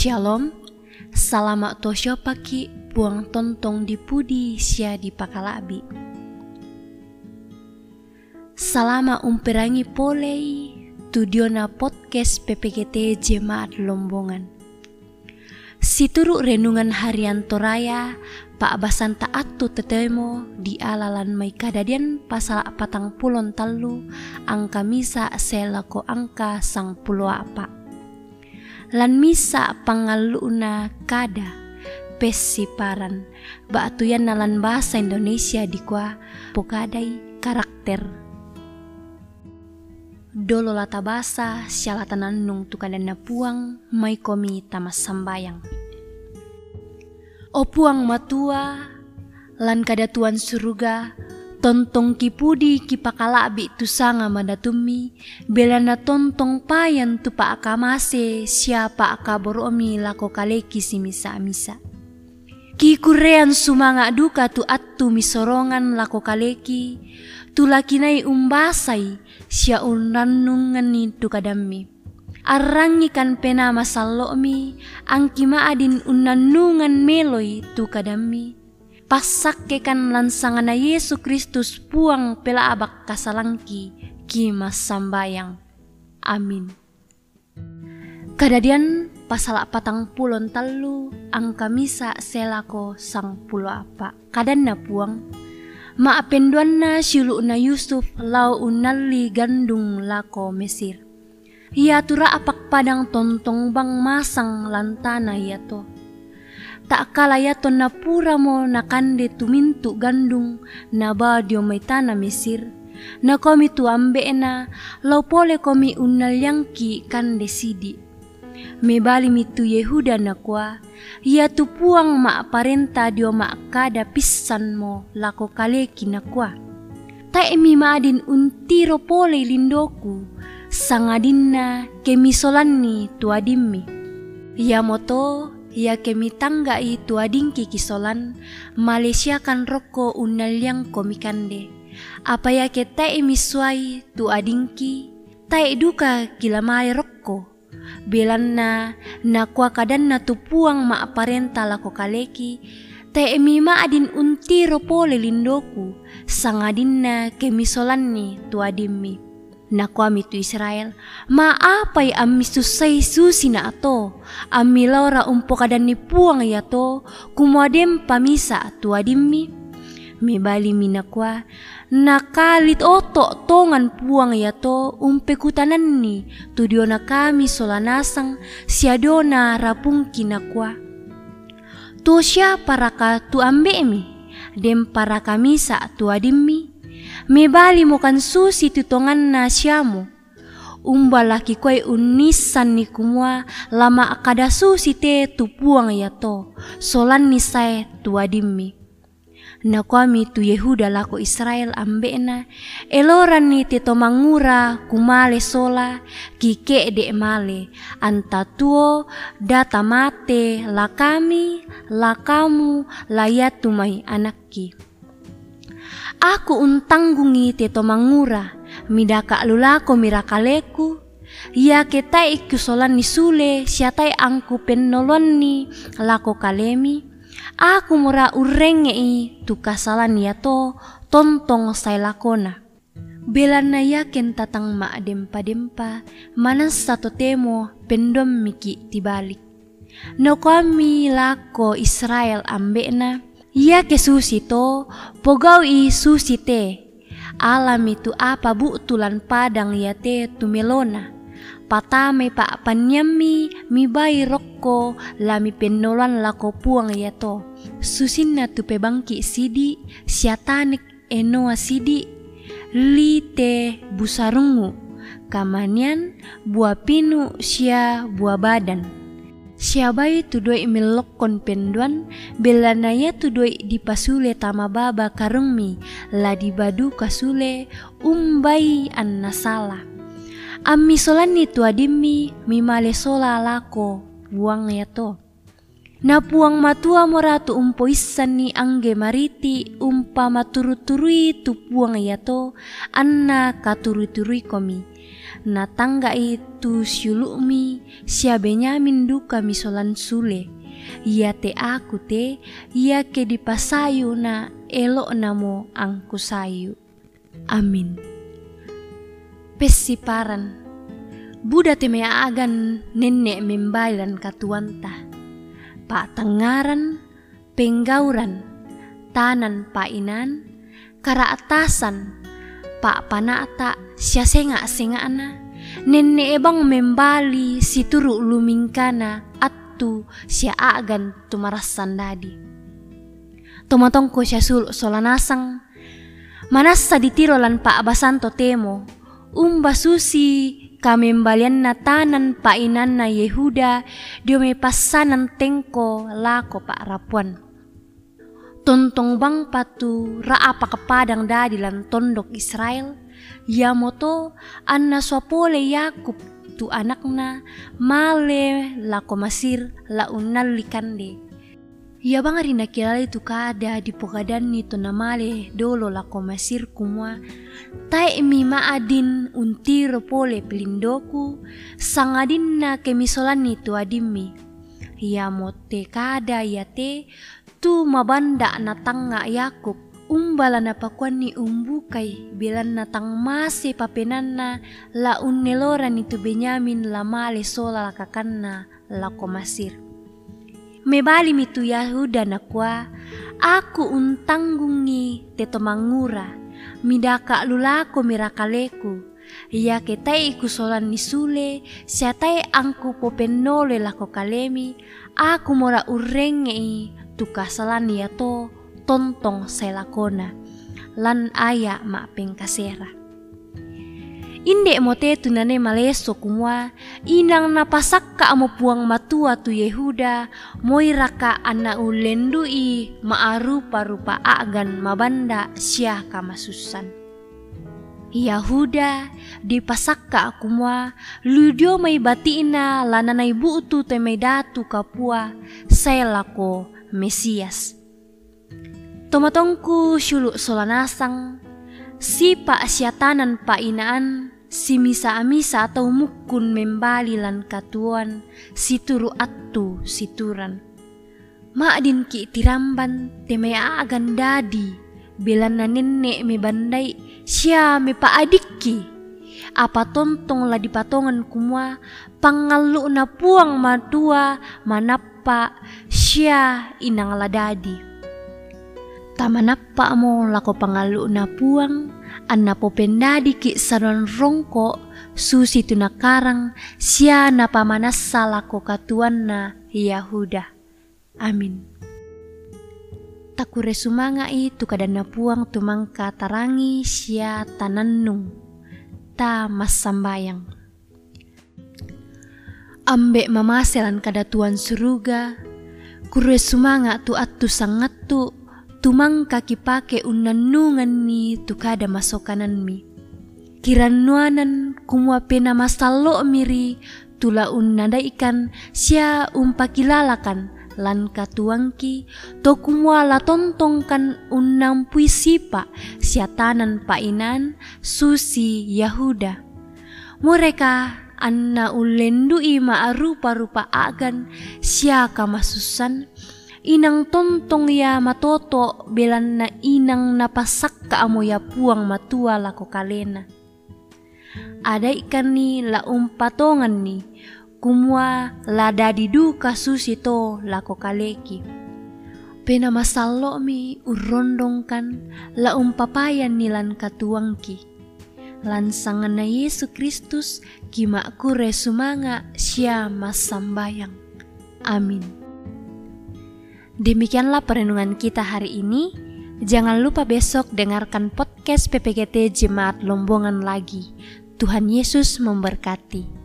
Shalom, salama tosyo paki buang tontong di pudi sia di pakalabi. Salama umperangi polei tudiona podcast PPGT Jemaat Lombongan. Situru renungan harian Toraya Pak Basan taatu tetemo di alalan mai kadadian pasal patang pulon talu angka misa selako angka sang pulo apa lan misa pangaluna kada pesiparan. Baatuyan nalan bahasa Indonesia di kwa pokadai karakter. Dolo lata basa syalatan nung tukadan na puang may komi tamas sambayang. O puang matua lan kada tuan suruga Tontong kipudi kipakalabi tu sanga madatumi belana tontong payan tu pa akamase siapa akaboromi lako kaleki si misa-misa. Kikurean sumanga duka tu attu misorongan lako kaleki tu lakinai umbasai sia unrannungan tu kadami. Arrangi kan pena masallomi angki maadin unannungan meloi tu kadami pasakekan lansangan na Yesu Kristus puang pela abak kasalangki kimas sambayang. Amin. Kadadian pasal patang pulon talu angka misa selako sang pulo apa kadan na puang na siulu na Yusuf lau unali gandung lako Mesir. Ia tura apak padang tontong bang masang lantana ia to tak kalaya to na pura mo na kande tumintu gandung na badio may tana Mesir na komi tu ambe na lau pole komi unalyangki kande sidi. Me bali mitu Yehuda na kwa ia tu puang ma parenta dio ma kada pisan mo lako kaleki na kwa. Ta emi maadin untiro pole lindoku sangadin na kemisolanni tuadimmi ia moto ya kemi tangga itu adingki kisolan Malaysia kan roko unalyang komikande apa ya ke tai miswai tu adingki tai duka kila mai rokko belanna na kwa kadan na tu puang ma aparenta lako kaleki tai emi ma adin unti pole lindoku sangadinna kemisolanni tu adimmi Nakwami tu Israel, maapai ami susay susi na ato, ami laura umpo kadan ni puang ya to, kumadem pamisa tu adimmi. Mebali minakwa, nakalit oto tongan puang ya to, umpe kutanan ni, tudio na kami solanasang, siadona rapungki nakwa. To siya para ka tu ambe mi, dem para kamisa tu adimmi mebali mo kan susi tutongan na siyamu. Umbalaki ko'y unisan ni kumwa lama akada susi te tupuang yato, solan ni say tuadimmi. Na kami tu Yehuda lako Israel ambena, eloran ni tito mangura kumale sola, kike de male, anta tuo data mate la kami, la kamu, layatumai anakki. Aku untanggungi teto mangura, midaka lulako mirakaleku. Ya ketai kusolan ni sule, siatai angku penolon ni lako kalemi. Aku mura urenge i tu kasalan ya to tontong say lakona. Belana yakin tatang ma dempa dempa, manas satu temo pendom miki tibalik. No kami lako Israel ambekna, ia ke susi to, pogau i susi te. Alam itu apa bu tulan padang ya te tumelona. Patame pa panyami mi bai rokko lami penolan lako puang ya to. Susinna tu pebangki sidi siatanik enoa sidi lite busarungu. Kamanian buah pinu sia buah badan. Siabai tudoi melokon penduan, belanaya tudoi di pasule tama baba karungmi, la di badu kasule, umbai an nasala. Ami solani adimi, mimale sola lako, buang ya to. Napuang matua moratu umpo isan ni angge mariti umpa maturu-turui tu puang yato anna katuru-turui komi. Na tangga itu siulumi sia Benyamin duka misolan sule. Ia te aku te, ia ke dipasayu na elok namo angku sayu. Amin. Pesiparan. Buddha te mea agan nenek membailan katuanta patengaran, penggauran, tanan painan, atasan, pak panata, sia senga senga ana, nenne ebang membali si turu lumingkana attu sia agan tumarasan dadi. Tomatongko sia sul solanasang, manasa ditiro lan pak basanto temo, umba susi kamembalian na tanan painan na Yehuda dio me pasanan tengko lako pa rapuan. Tontong bang patu apa kepadang dadilan tondok Israel, ya moto anna swapole Yakub tu anakna male lako masir la unal likande. Ya bang ari nakilala itu kada di pokadan ni to namale dolo la komasir kumwa tai mi maadin untiro pole pelindoku sangadin na kemisolan ni tu adimi ya mote kada ya te tu mabanda na tanga Yakub umbala na pakuan ni umbukai bilan na tang masi papenan na la unneloran itu Benyamin la male sola la kakanna la komasir Mebali mitu Yahuda nakwa, aku untanggungi teto mangura, midaka lulako mirakaleku, ya ketai iku solan nisule, siatai angku popenole lako kalemi, aku mora urenge tu kasalan ya to tontong selakona, lan aya mak pengkasera. Inde mote tunane maleso kumwa. Inang napasakka amo puang matua tu Yehuda. Moiraka ana ulendu i maarupa rupa agan mabanda syah kamasusan. Yahuda di pasakka kumwa. Ludio may batina lananay buutu te may datu kapua. Selako Mesias. Tomatongku syuluk solanasang. Si pa asyatanan pa inaan, si misa-misa atau mukun membali lan katuan, si turu attu situran. Maadin ki tiramban temea agan dadi, belan na nenek me bandai, siya me paadikki. Apa tontong la dipatongan kumwa, pangalu na puang madua, manapa, siya inang ladadi. Tamanappa mo lako pangalu na puang, anna po pendadi ki saron rongko, susi tu nakarang, siya na pamanasa lako katuan na Yahuda. Amin. Takure sumanga itu kadana puang tumangka tarangi siya tananung, ta masambayang. Ambek mamaselan kada tuan suruga, kure sumanga tu atu sangat tu tumang kaki pake unanungan ni tukada masokanan mi. Kiranuanan kumwa pena masalo miri tula ikan sia umpakilalakan lan katuangki to kumwa la tontongkan unang puisipa siatanan painan susi Yahuda. Mereka anna ulendu ima arupa-rupa agan siaka masusan inang tontong ya matoto belan na inang napasak ka amo ya puang matua lako kalena. Ada ikan ni la umpatongan ni, kumwa la dadi duka susi to lako kaleki. Pena masalo mi urondongkan la umpapayan nilan katuangki. Lansangan na Yesu Kristus kima kure sumanga siya masambayang. Amin. Demikianlah perenungan kita hari ini. Jangan lupa besok dengarkan podcast PPGT Jemaat Lombongan lagi. Tuhan Yesus memberkati.